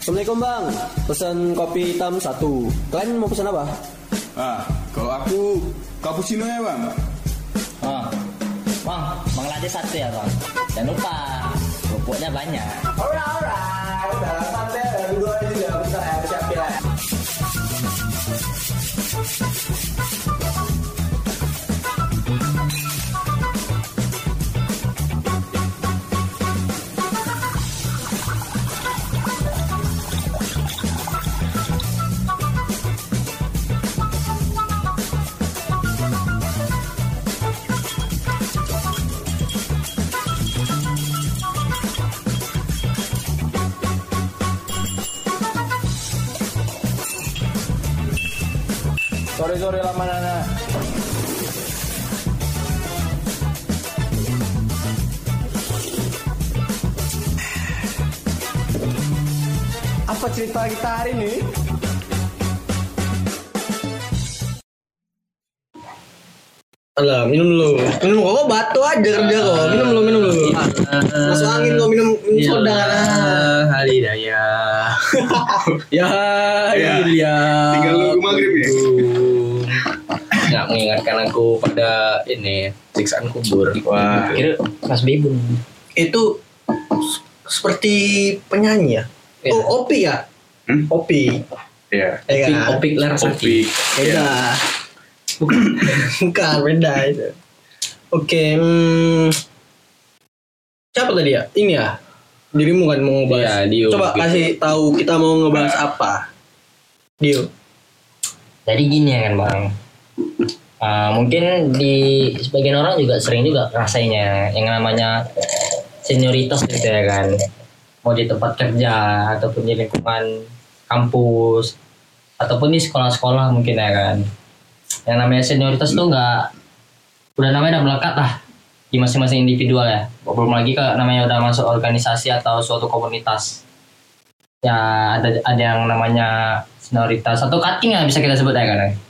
Assalamualaikum bang, pesan kopi hitam satu. Kalian mau pesan apa? Ah, kalau aku cappuccino ya bang. Oh. Bang, bang latte satu ya bang. Jangan lupa, kerupuknya banyak. Alright, alright. Udah udah dua juga bisa ya, siap ya. Sorry sorry lama nana. Apa cerita kita hari ini? Alah, minum dulu. Minum kok batu aja kerja kok. Minum dulu, minum dulu. Masuk angin kok minum, minum soda kan. Hari daya. ya, Ya, ya. tinggal nunggu maghrib ya. Nggak mengingatkan aku pada ini siksaan kubur. Wah. Kira Mas Bibun. Itu seperti penyanyi ya. Iya. Oh, Opi ya? Hmm? Opi. Iya. Ya Opik, kan? opik Larasati. Kopi. Beda. Bukan, bukan beda itu. Oke, hmm, siapa tadi ya? Ini ya. Dirimu kan mau ngebahas. Iya, Dio. Coba Gitu. kasih tahu kita mau ngebahas apa. Dio. Jadi gini ya kan bang. Ah, mungkin di sebagian orang juga sering juga rasanya yang namanya senioritas gitu ya kan. Mau di tempat kerja ataupun di lingkungan kampus ataupun di sekolah-sekolah mungkin ya kan. Yang namanya senioritas tuh nggak udah namanya udah melekat lah di masing-masing individual ya. Belum lagi kalau namanya udah masuk organisasi atau suatu komunitas. Ya ada ada yang namanya senioritas atau cutting ya bisa kita sebut ya kan.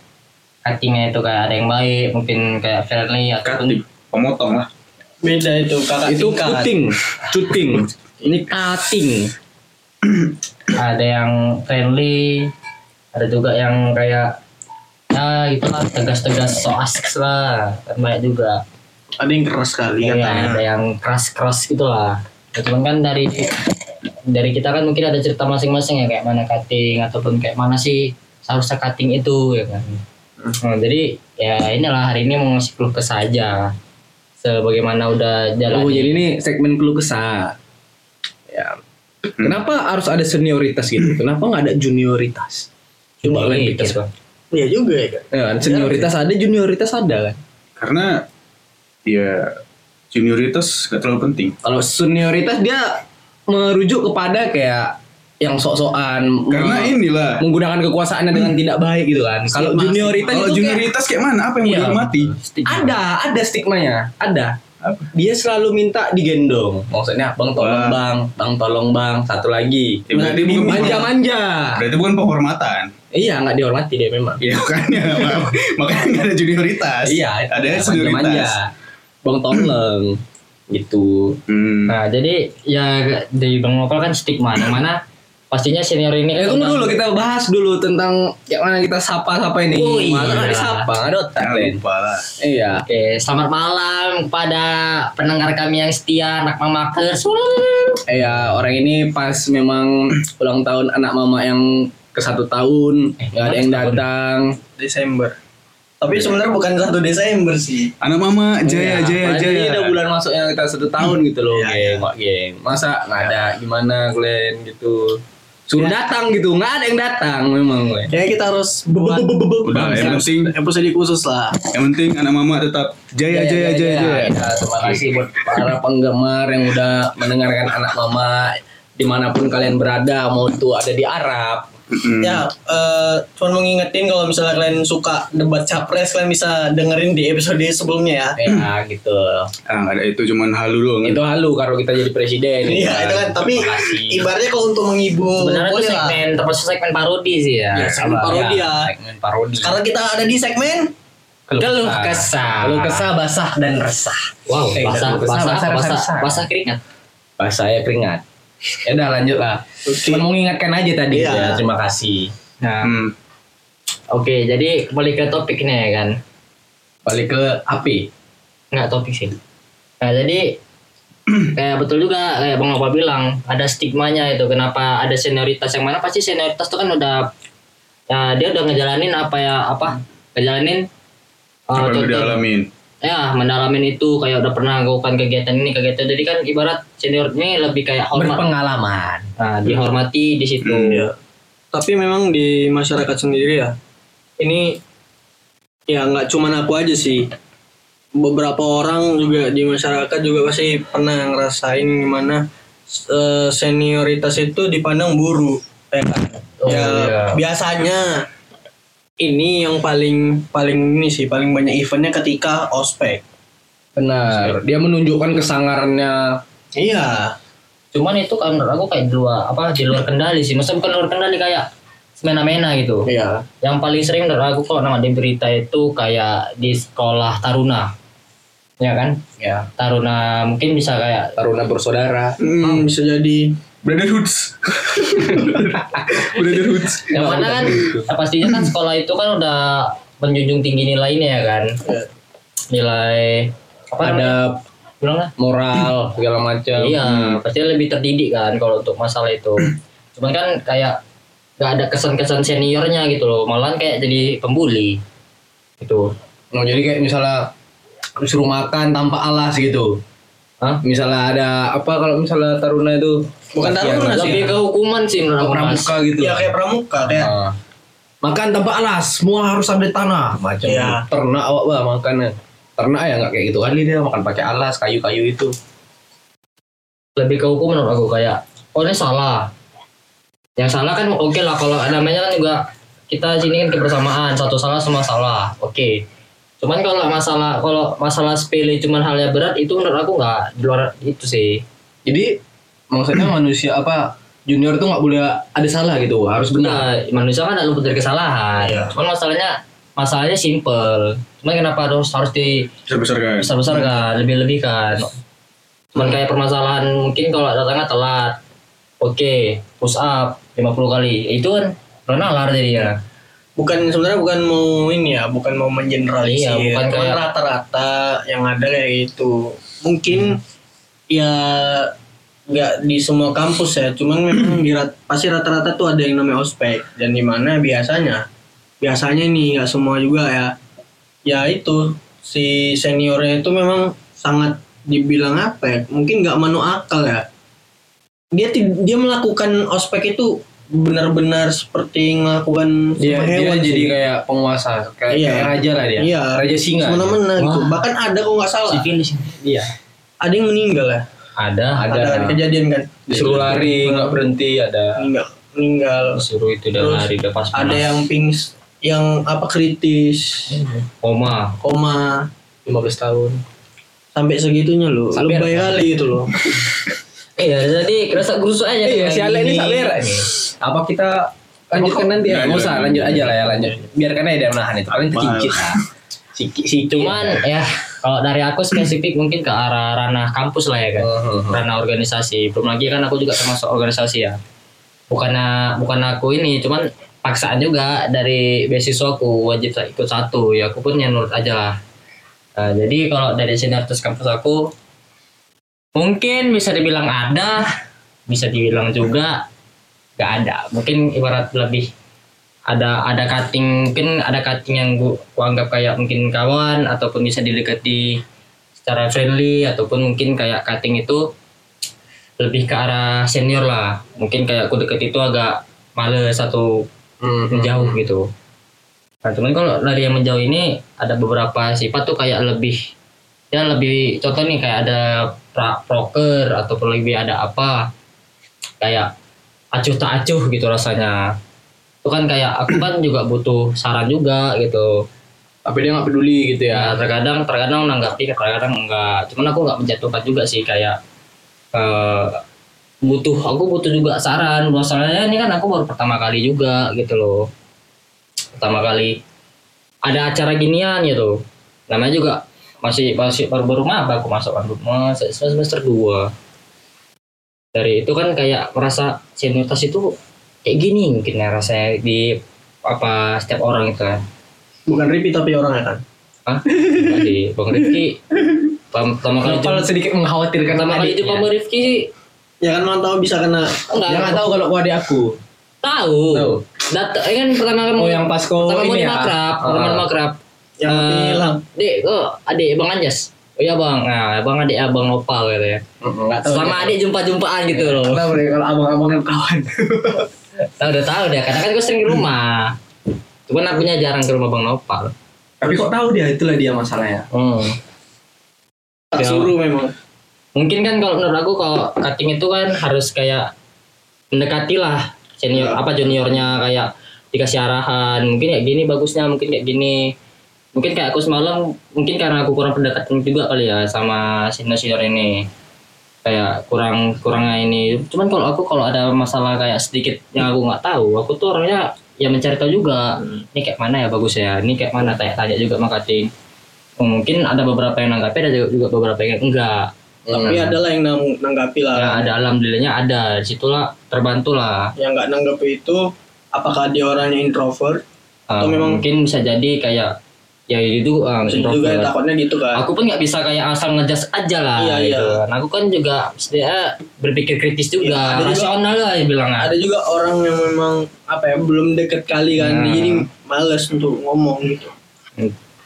Cuttingnya itu kayak ada yang baik, mungkin kayak friendly ataupun Cutting. Pemotong lah. Beda itu kakak Itu tingkat. puting, cuting. Ini cutting. ada yang friendly, ada juga yang kayak ya itulah tegas-tegas so asik lah, kan banyak juga. Ada yang keras sekali Iya, katanya. ada yang keras-keras gitulah. Ya, cuman kan dari dari kita kan mungkin ada cerita masing-masing ya kayak mana cutting ataupun kayak mana sih seharusnya cutting itu ya kan. Nah, jadi ya inilah hari ini mau ngasih keluh kesah aja. Sebagaimana udah jalan. Oh, jadi ini segmen keluh kesah. Ya. Kenapa harus ada senioritas gitu? Kenapa nggak ada junioritas? Coba kalian pikir. Bang. Iya juga ya kan. Ya, senioritas ada, junioritas ada kan? Karena ya junioritas gak terlalu penting. Kalau senioritas dia merujuk kepada kayak yang sok-sokan Karena me- inilah. menggunakan kekuasaannya dengan tidak baik gitu kan. Kalau Stigma, junioritas Kalau kayak- junioritas kayak mana? Apa yang mau Iya. dihormati? ada, ada stigmanya, ada. Apa? Dia selalu minta digendong. Maksudnya, bang tolong Wah. bang, bang tolong bang, satu lagi. Ya, berarti bukan Manja-manja. Berarti bukan penghormatan. Iya, nggak dihormati dia memang. Iya makanya makanya nggak ada junioritas. Iya, ada manja-manja. senioritas. Bang tolong gitu. Hmm. Nah, jadi ya dari Bang Nopal kan stigma yang mana pastinya senior ini Eh tunggu dulu kita bahas dulu tentang yang mana kita sapa-sapa ini. Oh, iya. Nggak disapa, nggak ada Jangan Len. lupa lah. Iya. Oke, selamat malam kepada pendengar kami yang setia, anak mamakers. Iya, orang ini pas memang ulang tahun anak mama yang ke satu tahun, Eh, nggak ada yang setahun. datang. Desember. Tapi sebenarnya bukan satu Desember sih. Anak mama Jaya Iya, Jaya Jaya. Ini udah bulan masuk yang kita satu tahun gitu loh, Iya, geng, iya. Mak, geng. Masa nggak ada gimana, Glenn gitu. Suruh datang gitu, nggak ada yang datang memang, Glenn. Ya kita harus buat Udah, yang penting episode khusus lah. yang penting anak mama tetap Jaya Jaya Jaya Jaya. Ya, terima kasih buat para penggemar yang udah mendengarkan anak mama di mana pun kalian berada, mau itu ada di Arab, Mm-mm. Ya, eh cuman mau ngingetin kalau misalnya kalian suka debat capres, kalian bisa dengerin di episode sebelumnya ya. ya gitu. Ah, ada itu cuman halu doang. Itu halu kalau kita jadi presiden. Iya, itu kan. Tapi ibaratnya kalau untuk menghibur, Sebenarnya itu segmen termasuk segmen parodi sih ya. Ya, segmen parodi ya. Segmen parodi. Sekarang kita ada di segmen Keluh kesah. Keluh kesah basah dan resah. Wow, Eh, basah, kesah, basah, basah, basah, resah. basah keringat. Bahasa saya keringat. Ya udah lanjut lah. Cuma mau mengingatkan aja tadi Iya. ya. Terima kasih. Nah, Hmm. oke, jadi kembali ke topiknya ya kan. Balik ke HP. Nggak topik sih. Nah, jadi kayak betul juga kayak Bang Nopal bilang ada stigmanya itu kenapa ada senioritas yang mana pasti senioritas itu kan udah ya dia udah ngejalanin apa ya apa ngejalanin uh, Apa yang contoh- udah alamin? Ya mendalamin itu kayak udah pernah melakukan kegiatan ini kegiatan jadi kan ibarat senior ini lebih kayak hormat Berpengalaman. nah, dihormati di situ Hmm, Ya. Tapi memang di masyarakat sendiri ya, ini ya nggak cuman aku aja sih. Beberapa orang juga di masyarakat juga pasti pernah ngerasain gimana eh, senioritas itu dipandang buruk. Ya? Oh, ya iya. biasanya ini yang paling paling ini sih paling banyak eventnya ketika ospek. Benar. Dia menunjukkan kesangarannya. Iya. cuman itu kan menurut aku kayak di luar apa di luar kendali sih maksudnya bukan luar kendali kayak semena-mena gitu Iya. yang paling sering menurut aku kalau nama di berita itu kayak di sekolah taruna ya kan Ya. taruna mungkin bisa kayak Taruna bersaudara. Hmm, bisa jadi Brotherhoods. Brotherhoods. yang mana kan ya pastinya kan sekolah itu kan udah menjunjung tinggi nilainya ya kan Iya. nilai apa namanya? Ada bilang lah moral segala macam. iya pasti lebih terdidik kan kalau untuk masalah itu cuman kan kayak gak ada kesan-kesan seniornya gitu loh malahan kayak jadi pembuli gitu Nah, jadi kayak misalnya disuruh makan tanpa alas gitu. Hah? Misalnya ada apa kalau misalnya taruna itu Bukan taruna sih. lebih ke hukuman sih menurut pramuka gitu. Ya kayak pramuka kayak Ah. makan tanpa alas, semua harus ada tanah macam Iya. ternak awak bah makannya. Ternak ya nggak kayak gitu kali dia makan pakai alas kayu-kayu itu. lebih ke hukum menurut aku kayak oh ini salah yang salah kan oke lah kalau namanya kan juga kita sini kan kebersamaan satu salah semua salah oke cuman kalau masalah kalau masalah sepele cuman hal yang berat itu menurut aku nggak di luar itu sih. Jadi maksudnya manusia apa junior tuh nggak boleh ada salah gitu, harus benar. nah, manusia kan ada luput dari kesalahan. Cuman masalahnya masalahnya simple. Cuman kenapa harus harus di kan? besar besar kan lebih lebih kan cuman kayak permasalahan mungkin kalau datangnya telat. Oke push up 50 kali. Itu kan nalar jadinya bukan sebenarnya bukan mau ini ya bukan mau mengeneralisir. Iya, bukan kayak- rata-rata yang ada kayak gitu. Mungkin ya nggak di semua kampus ya cuman memang di rat- pasti rata-rata tuh ada yang namanya ospek. Dan di mana biasanya biasanya nih nggak semua juga ya. Ya itu si seniornya itu memang sangat dibilang apa ya mungkin nggak manu akal ya. Dia dia melakukan ospek itu benar-benar seperti melakukan Dia, sama dia hewan jadi sih. kayak penguasa, kayak, Iya. kayak raja lah dia. Iya. Raja singa. semena-mena gitu. Wah. Bahkan ada kok nggak salah. sivilis Iya. Ada yang meninggal ya. ada Ada. Ada, kejadian kan. Disuruh lari, nggak berhenti, ada. Meninggal. Meninggal. disuruh itu Terus lari udah pas Ada panas. yang pings yang apa kritis, koma koma 15 tahun. sampai segitunya loh. Sabar. Lebay kali itu loh. iya jadi kerasa gerusuk aja Iya, si Ale ini gini. sabar ini. Apa kita lanjutkan nanti ya? Nggak usah, lanjut aja lah ya, lanjut. Biarkan aja dia menahan itu. Paling terkincit lah. Cuman ya kalau dari aku spesifik mungkin ke arah ranah kampus lah ya kan ranah organisasi belum lagi kan aku juga termasuk organisasi ya bukan bukan aku ini cuman paksaan juga dari beasiswa aku wajib ikut satu ya aku pun yang nurut aja lah Nah, jadi kalau dari senioritas kampus aku mungkin bisa dibilang ada bisa dibilang juga gak ada. Mungkin ibarat lebih ada ada cutting mungkin ada cutting yang gua, gua anggap kayak mungkin kawan ataupun bisa didekati secara friendly ataupun mungkin kayak cutting itu lebih ke arah senior lah. Mungkin kayak aku deket itu agak males atau Mhm. menjauh gitu. Nah cuman kalau dari yang menjauh ini ada beberapa sifat tuh kayak lebih ya lebih contoh nih kayak ada pra, proker ataupun lebih ada apa kayak acuh tak acuh gitu rasanya. Itu kan kayak aku kan juga butuh saran juga gitu. Tapi dia nggak peduli gitu ya? Ya. terkadang terkadang menanggapi terkadang enggak. Cuman aku nggak menjatuhkan juga sih kayak eh butuh aku butuh juga saran. Masalahnya ini kan aku baru pertama kali juga gitu loh. Pertama kali ada acara ginian gitu. Namanya juga masih masih baru baru maba aku masuk kan semester semester dua dari itu kan kayak merasa senioritas itu kayak gini mungkin ya rasanya di apa setiap orang itu kan Bukan Ripi tapi orangnya kan. Hah? Enggak sih Bang Rifki pertama pertama kali Kalau sedikit mengkhawatirkan pertama kali jumpa adiknya. Bang Rifki sih Ya kan mau tahu bisa kena enggak Dia nggak tahu kalau gua adik aku. tahu Tahu. Datang kan pertama kamu Oh yang pas kau pertama mau ini di ya. makrab pertama Ah. di makrab yang Eh, hilang. Dek, kok adik Bang Anjas? Oh iya bang, nah bang adik abang Nopal gitu ya. Nggak tahu. Selama adik jumpa-jumpaan gitu loh. Nggak tahu deh kalau abang-abang yang kawan. Tahu udah tahu deh, karena kan gue sering di rumah. Cuman akunya jarang ke rumah bang Nopal. Tapi kok tahu dia itulah dia masalahnya. Hmm. Tak suruh memang. Mungkin kan kalau menurut aku kalau cutting itu kan harus kayak mendekati lah senior apa juniornya kayak dikasih arahan mungkin kayak gini bagusnya mungkin kayak gini mungkin kayak aku semalam mungkin karena aku kurang pendekatan juga kali ya sama senior senior ini. Kayak kurang kurangnya ini. Cuman kalau aku kalau ada masalah kayak sedikit yang aku nggak tahu aku tuh orangnya ya mencari tahu juga. Ini kayak mana ya bagus ya? Ini kayak mana? Tanya-tanya juga sama cutting mungkin ada beberapa yang nanggapi ada juga- beberapa yang enggak. Tapi ada lah yang nang nanggapi lah. ya ada alhamdulillahnya ada. Di situlah terbantu lah. Yang nggak nanggapi itu apakah dia orangnya introvert? Uh, Atau memang- mungkin bisa jadi kayak ya itu uh, Bisa juga takutnya gitu kan. aku pun nggak bisa kayak asal ngejas aja lah Iya, gitu. iya. Nah, aku kan juga sebenarnya berpikir kritis juga Iya, ada juga- rasional lah ya bilang Ada juga orang yang memang apa ya belum deket kali kan, Nah. jadi males untuk ngomong gitu.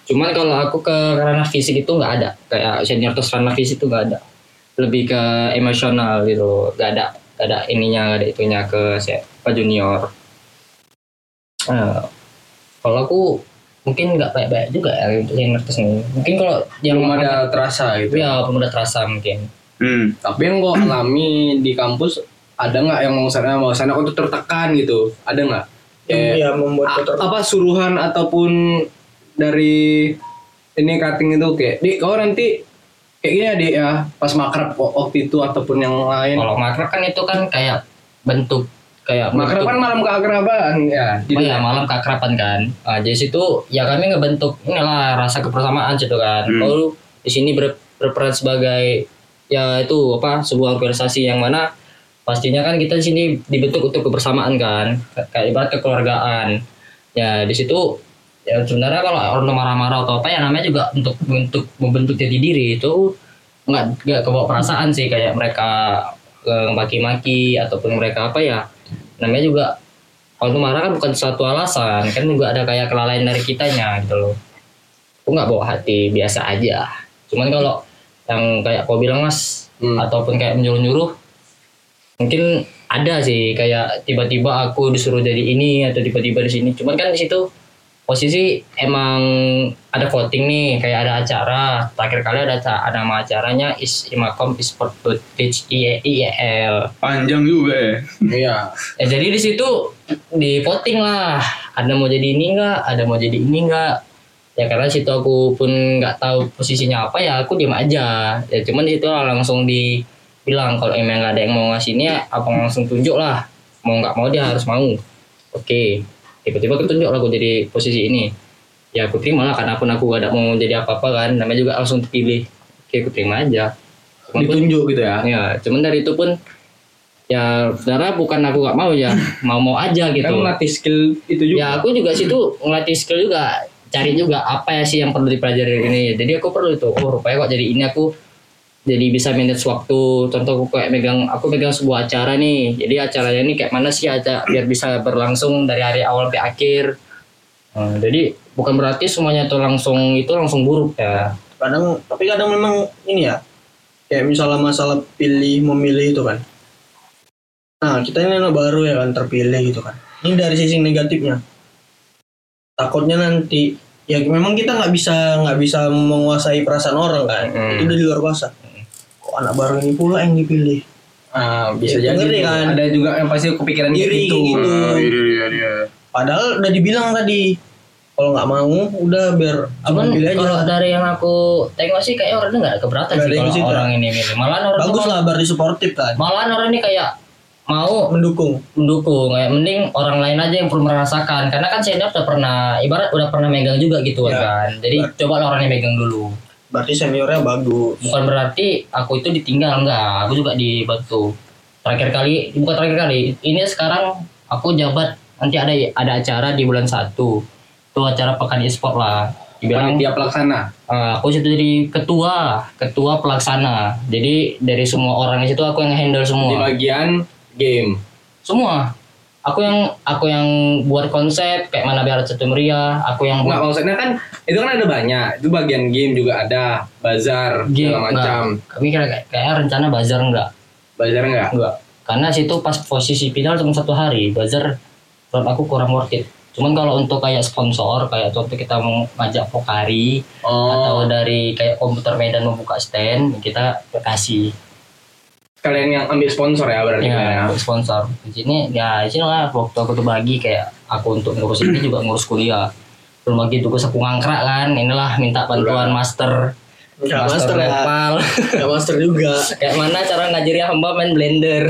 cuman kalau aku ke ranah fisik itu nggak ada kayak senior terus ranah fisik itu nggak ada lebih ke emosional gitu nggak ada nggak ada ininya nggak ada itunya ke si- apa junior Eh, kalau aku mungkin nggak baik-baik juga ya terus nih mungkin kalau yang Belum ada terasa gitu. ya belum ada terasa mungkin Hmm. Tapi yang gua alami di kampus ada nggak yang mau sana mau sana untuk tertekan gitu? Ada nggak? Yang Kayak ya membuat kotor. apa suruhan ataupun dari ini cutting itu kayak dik kau nanti kayak gini ya dik ya pas makrab wa- waktu itu ataupun yang lain kalau makrab kan itu kan kayak bentuk kayak kan malam keakraban ya Oh ya malam keakraban kan. Ah, jadi situ ya kami ngebentuk inilah rasa kebersamaan situ kan. Hmm. Kalau di sini ber- berperan sebagai ya itu apa sebuah organisasi yang mana pastinya kan kita di sini dibentuk untuk kebersamaan kan. Ka- Kayak ibarat kekeluargaan. Ya di situ ya sebenarnya kalau orang marah-marah atau apa ya namanya juga untuk untuk membentuk jati diri itu nggak nggak kebawa perasaan sih kayak mereka eh, maki-maki ataupun mereka apa ya namanya juga kalau marah kan bukan suatu alasan kan juga ada kayak kelalaian dari kitanya gitu loh. Aku nggak bawa hati biasa aja. Cuman kalau yang kayak kau bilang mas Hmm. ataupun kayak menyuruh-nyuruh mungkin ada sih kayak tiba-tiba aku disuruh jadi ini atau tiba-tiba di sini. Cuman kan di situ posisi emang ada voting nih kayak ada acara terakhir kali ada acara, ada nama acaranya is imakom sport footage IEL Panjang juga ya. iya Ya jadi di situ di voting lah. Ada mau jadi ini enggak, ada mau jadi ini enggak. Ya karena situ aku pun nggak tahu posisinya apa ya aku diam aja. Ya cuman di situ lah langsung dibilang kalau emang nggak ada yang mau ngasih ini ya apa langsung tunjuk lah. Mau nggak mau dia harus mau. Oke. Tiba-tiba ketunjuk lah aku jadi posisi ini. Ya aku terima lah karena pun aku gak ada mau jadi apa-apa kan. Namanya juga langsung terpilih. Oke aku terima aja. Cuman pun- ditunjuk gitu ya Ya, cuman dari itu pun ya sebenarnya bukan aku gak mau ya, mau-mau aja gitu. kan melatih skill itu juga Ya aku juga situ ngelatih skill juga, cari juga apa ya sih yang perlu dipelajari ini. Jadi aku perlu itu. Oh rupanya kok jadi ini aku jadi bisa manage waktu. Contoh aku kayak megang, aku megang sebuah acara nih. Jadi acaranya ini kayak mana sih aja biar bisa berlangsung dari hari awal sampai akhir. Nah, jadi bukan berarti semuanya itu langsung itu langsung buruk ya. Kadang tapi kadang memang ini ya. Kayak misalnya masalah pilih memilih itu kan. Nah, kita ini anak baru ya kan terpilih gitu kan. Ini dari sisi negatifnya. Takutnya nanti ya memang kita nggak bisa nggak bisa menguasai perasaan orang kan. Mm. Itu udah di luar kuasa. Kok anak baru ini pula yang dipilih? Ah, bisa Ya, jadi kan? ada juga yang pasti kepikiran kayak Iri gitu gitu. Oh, iya, iya, iya. Padahal udah dibilang tadi kalau nggak mau udah biar Cuman kalau dari yang aku tengok sih kayak orangnya nggak keberatan Nggak sih kalau orang ini milih. Malahan orang Bagus lah berarti suportif kan. malahan orang ini kayak mau Mendukung. mendukung kayak mending orang lain aja yang perlu merasakan karena kan senior udah pernah ibarat udah pernah megang juga gitu Ya. kan jadi coba lah orang yang megang dulu Berarti seniornya bagus. bukan berarti aku itu ditinggal enggak. Aku juga dibantu. Terakhir kali bukan terakhir kali. Ini sekarang aku jabat. Nanti ada ada acara di bulan satu. Itu acara pekan e-sport lah. Dibilang Panitia pelaksana. Eh, aku situ jadi ketua ketua pelaksana. Jadi dari semua orang di situ aku yang handle Di semua bagian game. semua aku yang aku yang buat konsep kayak mana biar satu meriah aku yang buat maksudnya kan itu kan ada banyak. Itu bagian game juga ada, bazar game segala macam. enggak. kami kira kayak, kayak rencana bazar enggak Bazar enggak? enggak karena situ pas posisi final cuma satu hari bazar menurut aku kurang worth it cuman kalau untuk kayak sponsor kayak contoh kita mau ngajak Pokari atau Oh, dari kayak komputer Medan membuka stand kita kasih kalian yang ambil sponsor ya berarti ya ya. untuk sponsor di sini ya di sini lah waktu aku tuh bagi kayak aku untuk ngurus ini juga ngurus kuliah belum lagi tugas aku ngangkrak kan inilah minta bantuan master Enggak master ya. Nepal Enggak master juga. kayak mana cara ngajari hamba main blender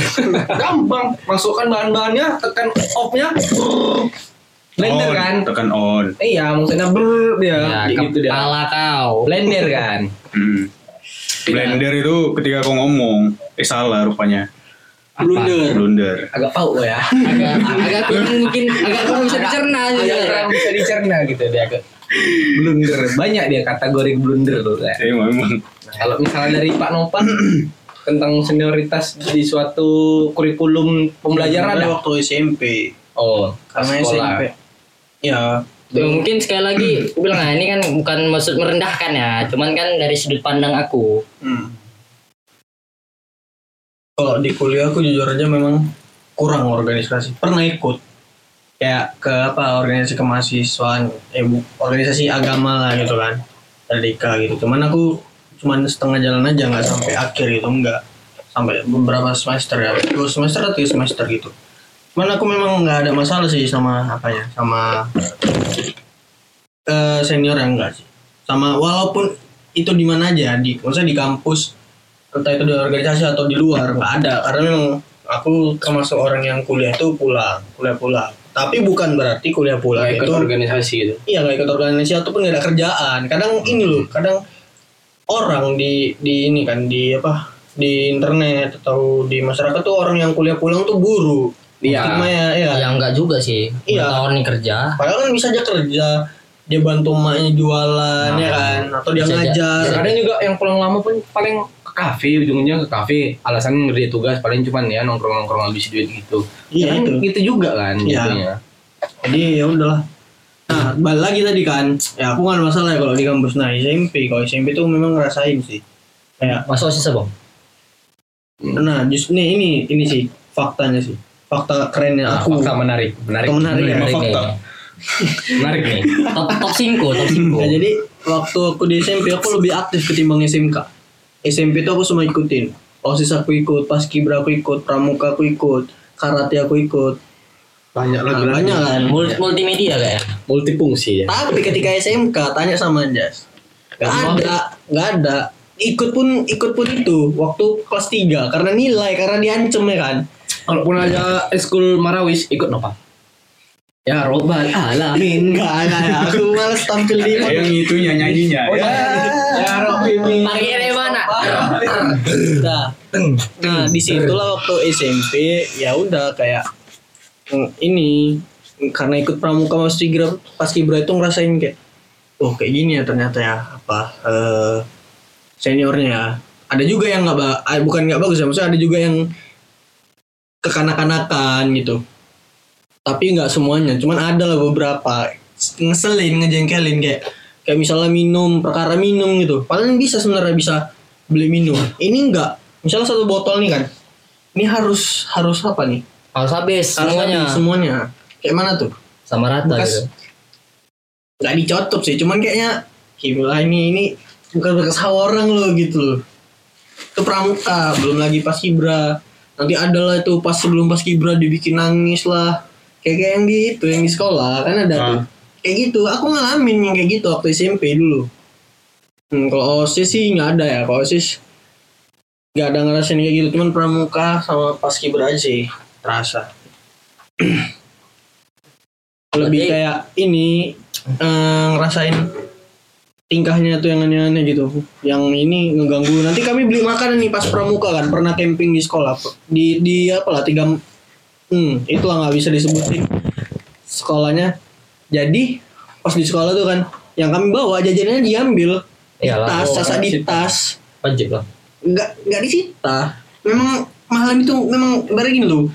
Gampang, masukkan bahan-bahannya, tekan off-nya. Blender On, kan? Tekan on. Iya, maksudnya ber dia. ya gitu dia. kepala kau Blender kan? Hmm. Blender itu ketika kau ngomong, eh salah rupanya. Blunder. Blunder. Agak pau ya. agak agak kurang mungkin agak kurang bisa dicerna Agak juga kurang bisa dicerna gitu dia ke blunder. Banyak dia kategori blunder loh. ya. Eh memang. Nah, kalau misalnya dari Pak Nopan tentang senioritas di suatu kurikulum pembelajaran Ada ada. waktu SMP. Oh, Karena sekolah. SMP. Ya, Ya, mungkin sekali lagi aku bilang nah, ini kan bukan maksud merendahkan ya cuman kan dari sudut pandang aku Hmm. Kalau di kuliah aku jujur aja memang kurang organisasi. Pernah ikut kayak ke apa organisasi kemahasiswaan, eh organisasi agama lah gitu kan, Tadika gitu. Cuman aku cuman setengah jalan aja nggak sampai akhir gitu enggak sampai beberapa semester ya dua semester atau tiga semester gitu. Cuman aku memang nggak ada masalah sih sama apa ya sama eh senior yang enggak sih. Sama walaupun itu di mana aja di maksudnya di kampus entah itu di organisasi atau di luar nggak ada. Karena memang aku termasuk orang yang kuliah itu pulang kuliah pulang. Tapi bukan berarti kuliah pulang Nggak ikut itu organisasi gitu. iya nggak ikut organisasi ataupun nggak ada kerjaan. Kadang ini loh kadang orang di di ini kan di apa di internet atau di masyarakat tuh orang yang kuliah pulang tuh buru Iya. Cuma ya, ya. ya enggak juga sih Iya. iya. tahun nih kerja Padahal kan bisa aja kerja, dia bantu emaknya jualan Nah, ya kan, atau dia ngajar. Ya, kadang juga yang pulang lama pun paling ke kafe ujungnya ke kafe alasan ngerjain tugas paling cuman ya nongkrong nongkrong habis duit gitu Iya, kan itu. gitu juga kan Iya. jatuhnya. Jadi ya udahlah. Nah, balik lagi tadi kan, ya aku nggak ada masalah ya kalau di kampus. Nah SMP, kalau SMP tuh memang ngerasain sih. Kayak, masuk sisa bang nah justru nih ini ini sih faktanya sih, fakta kerennya aku. fakta menarik menarik Fakta menarik ya. Menarik. fakta. menarik nih top top 5 top 5 Nah, jadi waktu aku di SMP aku lebih aktif ketimbang SMK. SMP tuh aku semua ikutin. OSIS aku ikut, paskibra aku ikut, pramuka aku ikut, karate aku ikut. banyak Nah, banyak kan. Mul- multimedia kayak multifungsi ya Tapi ketika SMK tanya sama Jas. Gak ada, gak ada. Ikut pun ikut pun itu waktu kelas 3 karena nilai karena diancem ya kan. Kalaupun ada eskul marawis ikut napa ya robbal alamin Enggak, enggak. Aku males tampil di Yang itunya nyanyinya. ya. ya robbal parkirnya mana Nah, nah di situlah waktu SMP ya udah kayak mm, ini karena ikut pramuka mas Kibra pas Kibra itu ngerasain kayak oh kayak gini ya ternyata ya apa eh, seniornya ya. ada juga yang nggak ah, bukan nggak bagus ya maksudnya ada juga yang kekanak-kanakan gitu. Tapi nggak semuanya cuman ada lah beberapa. Ngeselin ngejengkelin kayak kayak misalnya minum perkara minum gitu. Paling bisa sebenarnya bisa beli minum. Ini enggak misalnya satu botol nih kan. Ini harus harus apa nih? Harus habis Harus semuanya habis semuanya. kayak mana tuh? Sama rata Bekas- gitu. Nggak dicotot sih cuman kayaknya gila ini ini bukan bekas orang loh gitu loh. Itu pramuka belum lagi pas kibra nanti ada lah itu pas sebelum pas kibra dibikin nangis lah. Kayak kayak yang gitu yang di sekolah kan ada Ah. tuh kayak gitu aku ngalamin yang kayak gitu waktu SMP dulu. Hmm, kalau osis sih nggak ada ya kalau osis nggak ada ngerasain kayak gitu. Cuman pramuka sama pas kibra aja sih terasa. Lebih kayak ini eh, ngerasain tingkahnya tuh yang aneh-aneh gitu. Yang ini ngeganggu. Nanti kami beli makanan nih pas pramuka kan. Pernah camping di sekolah. Di di apa lah tiga hmm itulah nggak bisa disebutin sekolahnya. Jadi pas di sekolah tuh kan yang kami bawa jajanannya diambil. Di Iyalah, tas oh, sasa di tas. Wajib lah. Nggak nggak disita. Memang malam itu memang ibarat gini loh.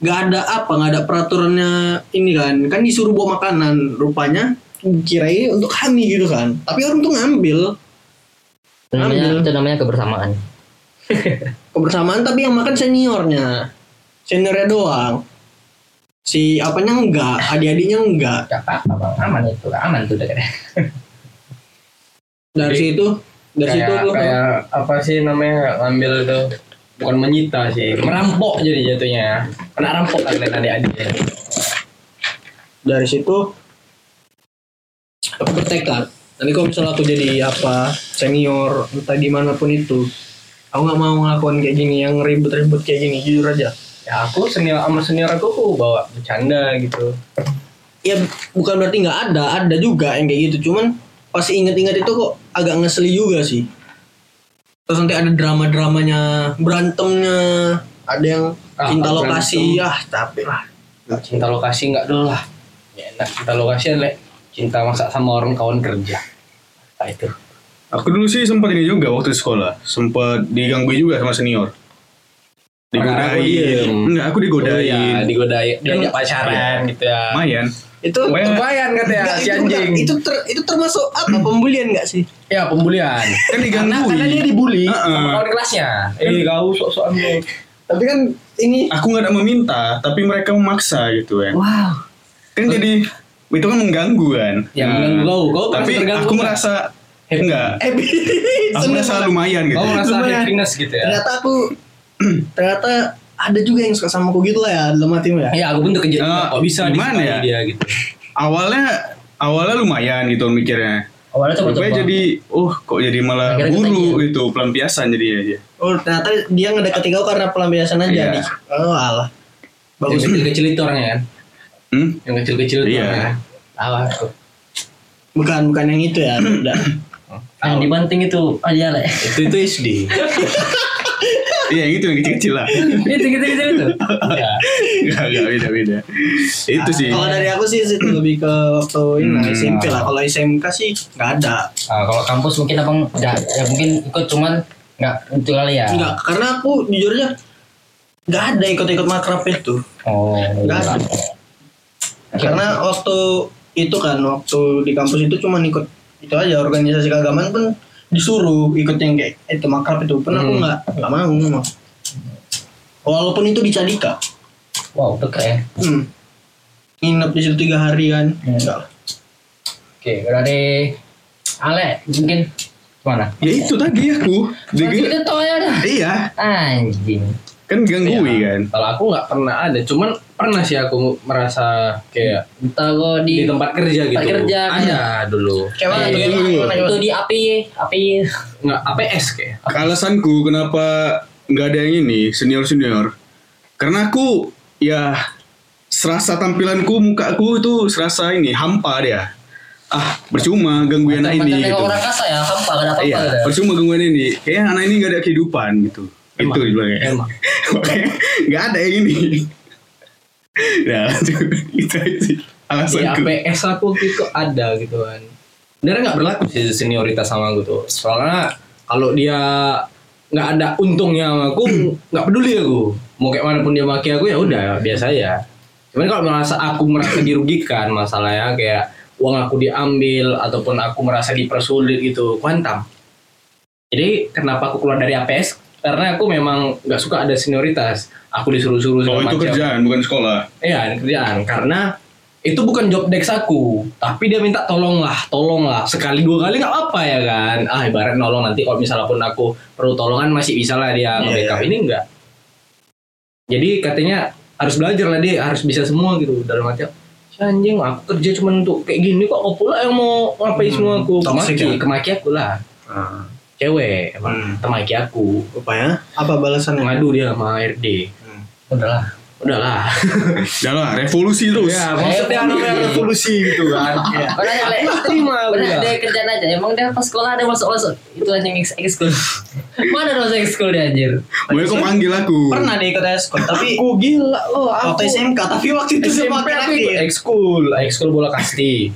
Nggak ada apa nggak ada peraturannya ini kan. Kan disuruh bawa makanan rupanya kirain untuk kami gitu kan. Tapi orang tuh ngambil. Itu namanya Ambil. itu namanya kebersamaan. Kebersamaan tapi yang makan seniornya. Seniornya doang. Si apanya enggak adik-adiknya enggak. Gak apa-apa bang aman itu aman tuh dari Jadi, situ dari situ kayak, tuh kayak apa sih namanya ngambil itu bukan menyita sih merampok jadi jatuhnya. Kena rampok kan kalian adik-adik dari situ aku bertekad. Nanti kalau misalnya aku jadi apa senior entah di mana pun itu aku nggak mau ngelakuin kayak gini yang ribet-ribet kayak gini jujur aja. Ya aku senior sama senior aku aku bawa bercanda gitu. Ya bukan berarti nggak ada ada juga yang kayak gitu. Cuman pas inget-inget itu kok agak ngeseli juga sih. Terus nanti ada drama-dramanya berantemnya ada yang Ah, cinta berantem. lokasi. Ah tapi lah. Cinta lokasi nggak dulu lah. Ya, enak cinta lokasi le cinta masa sama orang kawan kerja nah, itu Aku dulu sih sempat ini juga waktu di sekolah, sempat diganggu juga sama senior. Aku Digodain. diem. Enggak, aku digodain. Oh, iya, digodain diajak pacaran gitu ya Lumayan. itu Lumayan. kata ya si itu, anjing itu ter- itu termasuk apa pembulian nggak sih ya pembulian Kan digangguin. karena, karena dia dibully Heeh. sama kawan kelasnya eh kau sok-sokan lu tapi kan ini Aku nggak ada meminta, tapi mereka memaksa gitu kan. wow Kan jadi itu kan mengganggu kan. Ya, Nah, mengganggu kau. Kau merasa tapi aku merasa Happy. enggak. Aku merasa lumayan gitu. kau merasa Lumayan. happiness gitu ya ternyata aku ternyata ada juga yang suka sama aku gitu lah ya dalam hatimu ya ya aku pun terkejut. Eh, kok bisa gimana ya? dia gitu Awalnya awalnya lumayan gitu mikirnya. awalnya coba Rupanya jadi oh kok jadi malah Akhirnya buru gitu pelampiasan jadi aja. oh ternyata dia ngedekati kau karena pelampiasan aja Iya. nih oh alah bagus kecil-kecil itu orangnya kan Hmm? yang kecil-kecil itu Iya. kan tahu aku. Bukan bukan yang itu ya beda yang dibanting itu aja le itu itu SD Iya yang itu yang kecil-kecil lah. itu gitu gitu itu. Ya Enggak enggak beda beda. Itu sih. kalau dari aku sih itu lebih ke waktu ini lah, Hmm. SMP lah. Kalau SMK sih nggak ada. Ah, kalau kampus mungkin abang nggak. Ya mungkin ikut cuman nggak itu kali ya. Nggak karena aku jujur aja nggak ada ikut-ikut makrab itu. Oh nggak ada karena waktu itu kan waktu di kampus itu cuma ikut itu aja organisasi keagamaan pun disuruh ikut yang kayak itu makrab itu. Pun aku Hmm. nggak nggak mau. Memang walaupun itu di Cadika wow itu keren hmm. nginep di situ tiga hari kan Hmm. enggak oke berarti Ale mungkin mana Ya itu tadi aku. Dia, itu tau ya? Dah iya, anjing kan gangguin Ya, kan. kalau aku nggak pernah ada cuman pernah sih aku merasa kayak entah kok di di tempat kerja gitu Tempat kerja, ada dulu Kayak Eh, tuh, di- gimana, gimana, itu gimana? di api api nggak APS kayak Alasanku kenapa nggak ada yang ini senior senior, karena aku ya serasa tampilanku mukaku itu serasa ini hampa dia. Ah percuma gangguin anak ini gitu. orang kasa ya hampa gak ada apa-apa Iya, percuma gangguan ini. Kayaknya anak ini gak ada kehidupan gitu. Emang. Itu dibilangnya. Emang. Makanya gak ada yang ini. Nah, itu sih di alasanku. APS aku itu ada gitu kan Sebenarnya nggak berlaku sih senioritas sama aku tuh soalnya kalau dia nggak ada untungnya sama aku nggak peduli aku mau kayak mana pun dia maki aku ya udah biasa ya cuman kalau merasa aku merasa dirugikan masalahnya kayak uang aku diambil ataupun aku merasa dipersulit gitu kuantam jadi kenapa aku keluar dari APS karena aku memang nggak suka ada senioritas aku disuruh-suruh Oh segala itu macam. kerjaan bukan sekolah. Iya, kerjaan karena itu bukan job desk aku, tapi dia minta tolong lah, tolong lah sekali dua kali nggak apa ya kan? Ah ibarat nolong nanti kalau misalnya pun aku perlu tolongan masih bisa lah dia Iya, nge-backup iya. ini enggak. Jadi katanya harus belajar lah dia harus bisa semua gitu dalam arti "Si anjing aku kerja cuma untuk kayak gini kok kau pula yang mau ngapain Hmm, semua aku kemaki ya? kemaki aku lah Ah. Cewek emang Hmm. temaki aku rupanya apa balasannya ngadu dia sama RD Udahlah. udahlah Udah lah, revolusi terus. ya maksudnya namanya revolusi gitu kan nanya Le, Nggak terima aku bilang. dia kerjaan aja. Emang dia pas sekolah ada masuk masuk itu anjing ex school. Mana ada masuk ex school dia anjir? Boleh kau panggil aku. Pernah deh ikut eskul, tapi aku gila lo waktu SMK, tapi waktu itu SMP aku ikut ekskul ekskul bola kasti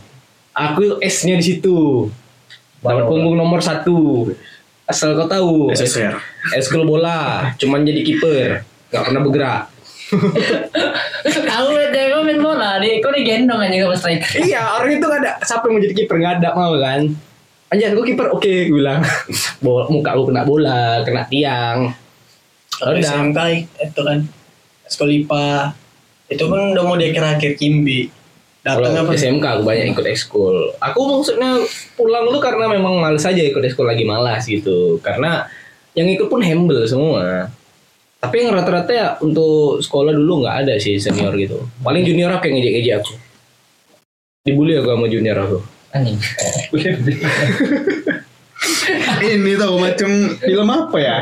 aku S nya di situ dapat punggung nomor satu asal kau tahu. SSR. ekskul bola cuman jadi kiper. Nggak pernah bergerak. Aku liat dia main bola, dia kau digendong aja sama striker. iya orang itu nggak ada. Siapa yang mau jadi kiper? Nggak ada mau kan? Anjir, gue kiper oke gue bilang. Bola, muka gue kena bola kena tiang. Udah. SMK itu kan eskul IPA itu kan udah mau di akhir-akhir Kimbi datang apa SMK aku banyak ikut ekskul. Aku maksudnya pulang tuh karena memang males aja ikut ekskul lagi malas gitu. Karena yang ikut pun humble semua. Tapi yang rata-rata ya untuk sekolah dulu nggak ada sih senior gitu. Paling junior aku yang ngejek-ngejek aku. Dibully aku sama junior aku. Anjing. Ini tau macam film apa ya?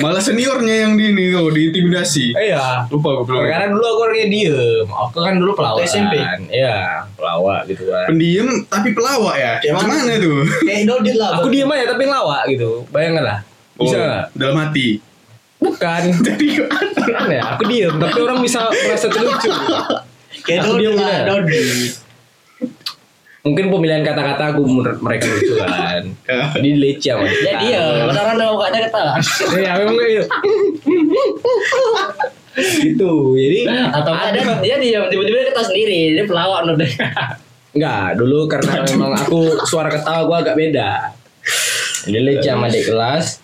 Malah seniornya yang di ini tuh diintimidasi. Iya. Lupa gue belum. Karena dulu aku orangnya diem. Aku kan dulu pelawak SMP? Iya, pelawak gitu kan. Pendiam tapi pelawak ya. Kayak mana? Gimana tuh? kayak Dodit lah Aku diem aja tapi ngelawak gitu. Bayangkan lah. Bisa Oh, dalam hati. Bukan. Jadi Kan ya, aku diem. Tapi orang bisa merasa terlucu. kayak diem lah. Mungkin pemilihan kata-kata aku menurut mereka lucu kan. Jadi lece sama Dia. Dia, orang orang mukanya ketawa. ya memang kayak gitu. Gitu. Jadi Atau ada dia diam tiba-tiba dia ketawa sendiri, dia pelawak loh deh. enggak dulu karena memang aku suara ketawa gua agak beda. Jadi lece sama adik kelas.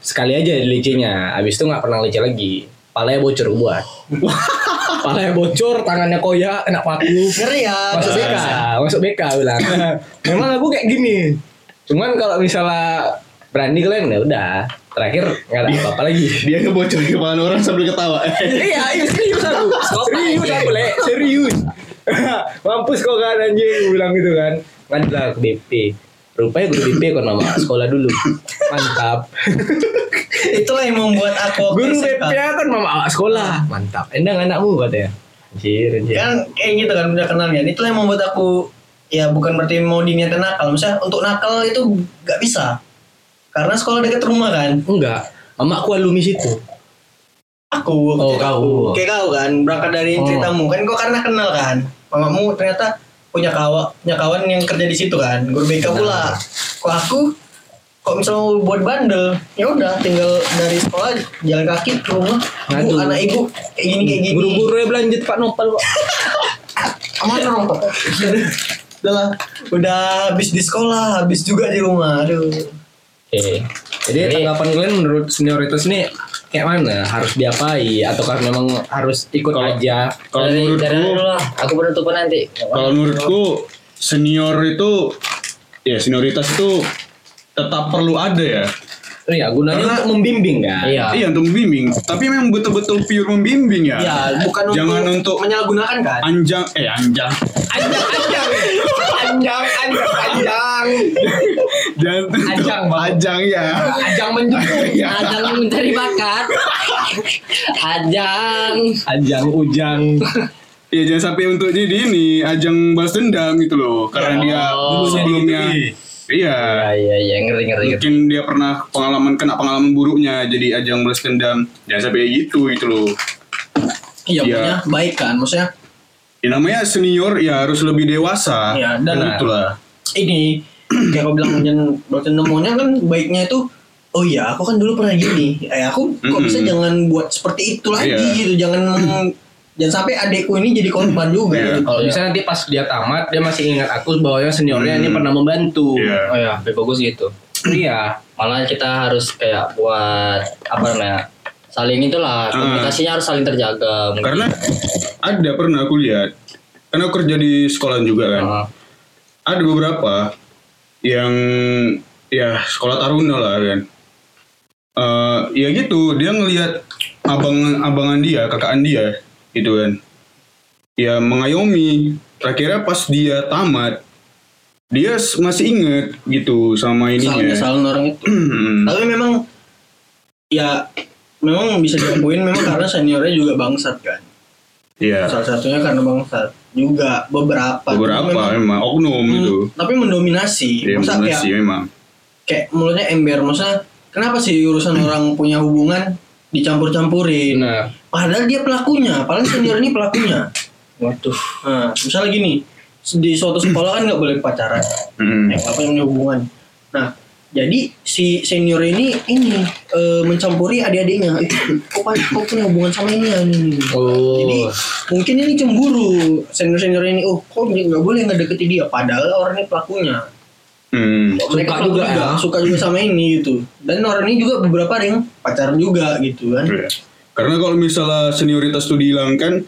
Sekali aja lecenya habis itu nggak pernah lece lagi. Palanya bocor buat palanya bocor tangannya koyak kena paku. Ngeri ya masuk BK masuk BK bilang. Memang aku kayak gini. Cuman kalau misalnya berani kalian ya udah. Terakhir nggak ada apa-apa lagi. Dia ngebocor di kepala orang sambil ketawa. iya iya serius aku. Serius aku le serius. Mampus kok kan anjing bilang gitu kan. Ngadu lah ke BP rupanya guru BP kok nama sekolah dulu. Mantap. Itulah yang membuat aku guru. BP kan mama awak sekolah. Mantap. Endang anakmu katanya. Anjir anjir. Kan kayak gitu kan udah kenal kan. Itulah yang membuat aku ya bukan berarti mau diniatin nakal. Misalnya untuk nakal itu gak bisa. Karena sekolah dekat rumah kan. Enggak. Mama aku alumni situ. Aku Oh, kau. kayak kau kan berangkat dari Oh. ceritamu. Kan kau karena kenal kan. Mamamu ternyata punya kawan punya kawan yang kerja di situ kan. Guru BK pula. Kok aku kok misalnya buat bandel ya udah tinggal dari sekolah jalan kaki ke rumah. Bu Aduh. anak ibu kayak gini kayak gini. Guru-guru ya belanja Pak Nopal kok Aman dong. udah lah. Udah habis di sekolah habis juga di rumah aduh. Oke. Jadi, tanggapan kalian menurut senioritas ini kayak mana? Harus diapai ataukah memang harus ikut Kalau- aja? Kalau dari, dari menurutku, dulu lah, aku penutupan nanti. kalau menurutku senior itu ya senioritas itu tetap perlu ada ya. Oh iya, gunanya Karena- untuk membimbing kan? Iya. Iya untuk membimbing. Tapi memang betul-betul pure membimbing ya. ya bukan Jangan untuk, untuk menyalahgunakan kan anjang eh anjang. Anjang, anjang, anjang, anjang, anjang, Jangan Anjang, Bang. Anjang ya. anjang menjemput, Ya. Ajang mencari bakat. Ajang. anjang ujang. Iya jangan sampai untuk jadi ini ajang balas dendam gitu loh. Karena dia Oh, sebelumnya Iya. Iya iya ngeri ngeri. ngeri. Mungkin dia pernah pengalaman kena pengalaman buruknya jadi ajang balas dendam. Jangan sampai gitu gitu loh. iya Iya. punya baik kan maksudnya Ya namanya senior ya harus lebih dewasa. Iya, dan- itulah. ini kayak kau bilang jangan berarti nemunya kan baiknya itu oh iya aku kan dulu pernah gini eh aku kok bisa jangan buat seperti itu lagi Iya. gitu jangan jangan sampai adekku ini jadi korban juga Iya. gitu. Kalau bisa nanti pas dia tamat, dia masih ingat aku bahwa seniornya Hmm. ini pernah membantu. Iya. Oh ya, lebih bagus gitu. Iya. Malah kita harus kayak buat apa namanya? Saling itulah komunikasinya harus saling terjaga. mungkin. Karena ada pernah aku lihat. Karena aku kerja di sekolah juga kan. Ah, Ada beberapa yang ya sekolah taruna lah kan. Eh ya gitu, dia ngelihat abang abangan dia, kakaan dia gitu kan. Ya mengayomi. Terakhirnya pas dia tamat dia masih inget gitu sama Salah ininya. kesalahan orang itu tapi memang ya memang bisa diakuin memang karena seniornya juga bangsat kan. Iya. Salah satunya karena bangsat juga beberapa. Beberapa Memang- memang oknum Hmm, gitu. tapi mendominasi. Iya, Masa kayak sih memang. kayak mulutnya ember maksudnya kenapa sih urusan orang punya hubungan dicampur-campurin Benar. padahal dia pelakunya padahal senior ini pelakunya Waduh. nah misalnya gini di suatu sekolah kan nggak boleh pacaran Hmm. ya nggak punya hubungan nah jadi si senior ini ini eh, mencampuri adik-adiknya itu kok, kok punya hubungan sama ini ya ini Oh. jadi mungkin ini cemburu senior senior ini oh kok nggak boleh nggak deketi dia padahal orang ini pelakunya Hmm. mereka juga juga, ya. suka juga sama ini gitu dan orang ini juga beberapa yang pacaran juga gitu kan Iya. Karena kalau misalnya senioritas itu dihilangkan,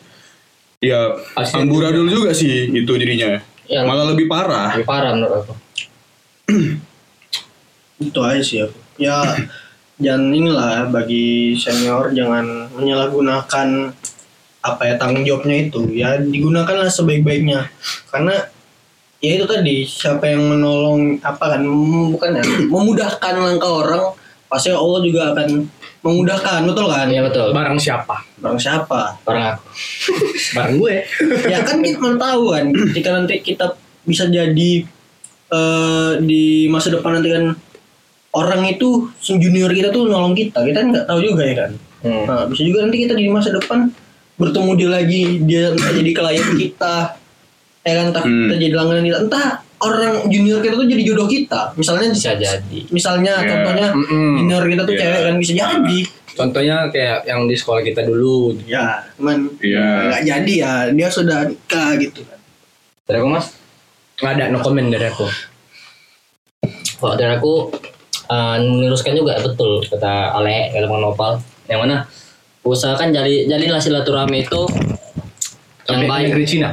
ya amburadul juga sih itu jadinya. Ya. Malah lebih parah. Lebih parah menurut aku. itu aja sih aku ya jangan inilah bagi senior jangan menyalahgunakan apa ya tanggung jawabnya itu ya digunakanlah sebaik-baiknya karena ya itu tadi siapa yang menolong apa kan bukan ya memudahkan langkah orang pasti Allah juga akan memudahkan betul kan Iya betul. Barang siapa? barang siapa Orang aku. Barang gue. ya kan kita tahu kan ketika nanti kita bisa jadi eh, di masa depan nanti kan orang itu junior kita tuh nolong kita kita nggak tahu juga ya kan Hmm. nah bisa juga nanti kita di masa depan bertemu dia lagi dia entah jadi klien kita ya kan entah Hmm. kita jadi langganan kita entah orang junior kita tuh jadi jodoh kita misalnya Bisa jadi. misalnya Ya. contohnya Mm-mm. junior kita tuh Ya. cewek kan bisa jadi Contohnya kayak yang di sekolah kita dulu. ya cuman Iya. nggak jadi ya dia sudah nikah gitu kan Dari aku mas? Nggak ada no comment dari aku. Kalau dari aku eh, meneruskan juga betul kata Ale Bang Nopal. Yang mana usahakan jadi jadilah silaturahmi itu yang baik. negeri Cina.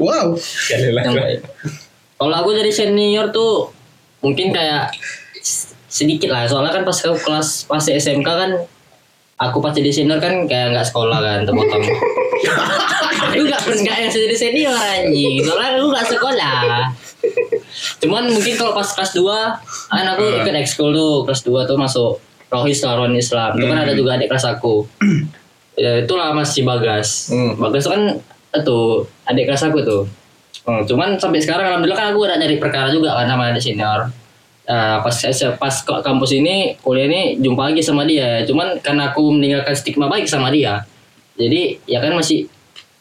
wow Jadilah. yang baik. Kalau aku jadi senior tuh mungkin kayak sedikit lah soalnya kan pas aku kelas pas SMK kan aku pas jadi senior kan kayak nggak sekolah kan terpotong aku nggak nggak yang jadi senior anjing soalnya aku nggak sekolah cuman mungkin kalau pas kelas 2 kan aku ikut ekskul tuh kelas 2 tuh masuk rohis lawan Islam. Itu kan ada juga adik kelas aku. Ya itulah masih Bagas. Hmm. Bagas tuh kan itu adik kelas aku tuh. Hmm, cuman sampai sekarang alhamdulillah kan aku udah nyari perkara juga kan sama adik senior. Nah, pas pas ke kampus ini kuliah ini jumpa lagi sama dia. Cuman karena aku meninggalkan stigma baik sama dia jadi ya kan masih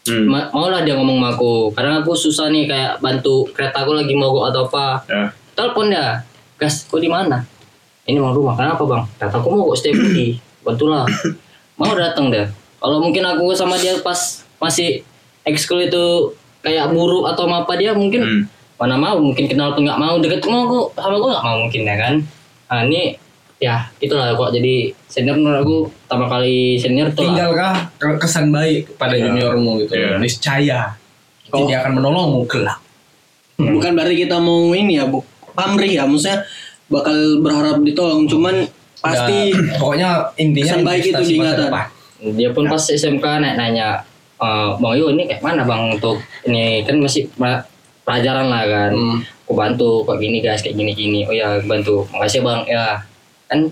Hmm. ma maulah dia ngomong sama aku. Karena aku susah nih kayak bantu kereta aku lagi mogok atau apa. Ya. telepon dia. Gas kok di mana? Ini mau rumah. Kenapa bang? Kata aku mau kok stay budi bantulah. Mau datang deh kalau mungkin aku sama dia pas masih ekskul itu kayak buruk atau apa dia mungkin Hmm. mana mau. Mungkin kenal pun nggak mau. Deket mau aku sama aku nggak mau mungkin ya kan? Nah ini ya itulah kok jadi senior menurut aku pertama kali senior tuh lah. Tinggalkah ke- kesan baik pada juniormu gitu. Iya. Niscaya. Oh. Dia akan menolongmu kelak. bukan berarti kita mau ini ya bu pamrih ya maksudnya bakal berharap ditolong cuman pasti Dan pokoknya intinya kesan baik itu diingatan. dia pun pas SMK naik nanya "Eh, bang Yo ini kayak mana bang untuk ini kan masih pelajaran lah kan Hmm. aku bantu kok gini guys kayak gini gini oh ya bantu makasih bang ya kan.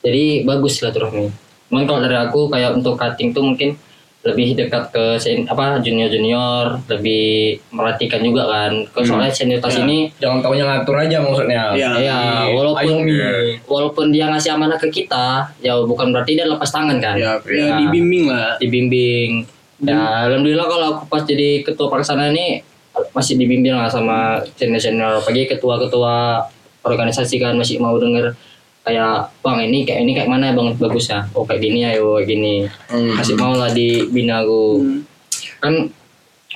Jadi bagus silaturahmi cuman kalau dari aku kayak untuk cutting tuh mungkin lebih dekat ke sen- apa junior junior lebih merhatikan juga kan. Kalau soalnya senioritas Ya. ini Jangan taunya ngatur aja maksudnya. Iya. ya walaupun Ayomi. walaupun dia ngasih amanah ke kita ya bukan berarti dia lepas tangan kan. Ya, ya Nah, dibimbing lah. dibimbing. Ya alhamdulillah kalau aku pas jadi ketua pelaksana ini masih dibimbing lah sama senior senior pagi ketua ketua organisasi kan masih mau denger kayak bang ini kayak ini kayak mana ya bang? Bagusnya oh kayak gini ayo kayak gini. Hmm. masih mau lah dibina aku. Hmm. kan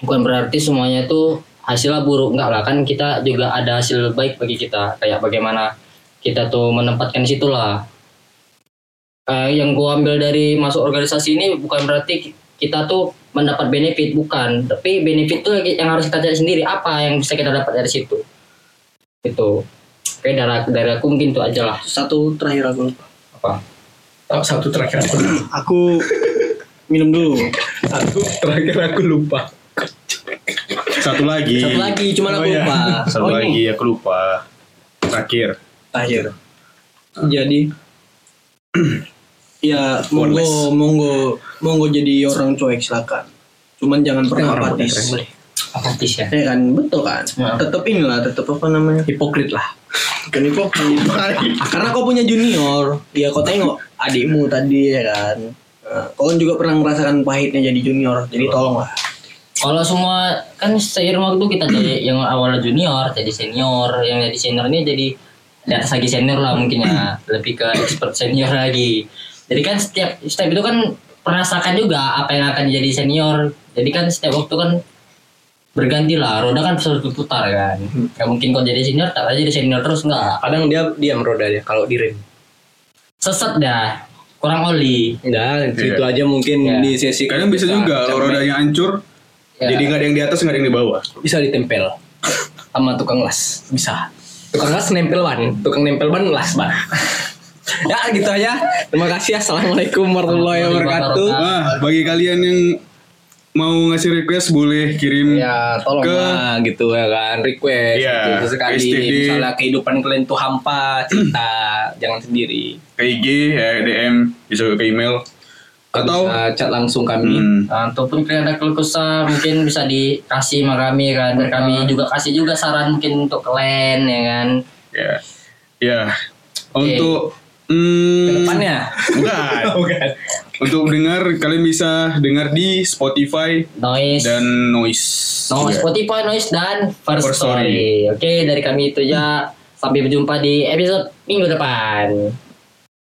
bukan berarti semuanya itu hasilnya buruk. Enggak lah kan kita juga ada hasil baik bagi kita. Kayak bagaimana kita tuh menempatkan di situ lah. Eh, yang gua ambil dari masuk organisasi ini bukan berarti ki- kita tuh mendapat benefit bukan. Tapi benefit tuh yang harus kita cari sendiri. Apa yang bisa kita dapat dari situ? Itu oke dari, dari aku mungkin itu aja lah satu terakhir aku lupa apa Oh, satu terakhir aku lupa. aku minum dulu Satu terakhir aku lupa. Satu lagi. satu lagi cuman aku Oh, iya. lupa Satu Oh, ini. lagi aku lupa. Terakhir. terakhir jadi ya monggo monggo monggo jadi orang cuek silakan cuman jangan pernah apatis apatis ya ya kan betul kan Ya. tetap inilah tetap apa namanya Hipokrit lah. Bukan hipokrit karena kau punya junior ya kau tengok adikmu tadi ya kan? Nah, kau kan juga pernah merasakan pahitnya jadi junior jadi tolonglah. Kalau semua kan seiring waktu kita jadi yang awalnya junior jadi senior yang jadi senior ini jadi di atas lagi senior lah mungkin ya lebih ke expert senior lagi. Jadi kan setiap step itu kan merasakan juga apa yang akan jadi senior. Jadi kan setiap waktu kan berganti lah. Roda kan selalu berputar kan. Nggak mungkin kau jadi senior tak aja jadi senior terus nggak. Kadang dia diam roda dia kalau direm. sesat dah. Kurang oli. Nah, itu aja mungkin Ya. di sesi Kadang bisa juga kalau rodanya hancur, Ya. jadi nggak ada yang di atas nggak ada yang di bawah. bisa ditempel. Sama tukang las. Bisa. Tukang las nempel ban. Tukang nempel ban las ban. Ya gitu aja. Terima kasih. Assalamualaikum warahmatullahi wabarakatuh. Nah, bagi kalian yang mau ngasih request boleh kirim ya tolong Ke- lah gitu ya kan request. Iya, gitu. sekali STD. misalnya kehidupan kalian tuh hampa cerita jangan sendiri. Ke IG ya DM bisa ke email. Atau bisa chat langsung kami. Hmm, Nah, ataupun kalian ada keluh kesah mungkin bisa dikasih sama kami kan dan kami juga kasih juga saran mungkin untuk kalian ya kan? Ya ya. Untuk hmm, ke depannya? Bukan bukan. Untuk dengar kalian bisa dengar di Spotify noise. dan Noise. No Iya. Spotify noise dan first, First story. oke dari kami itu ya. Sampai berjumpa di episode minggu depan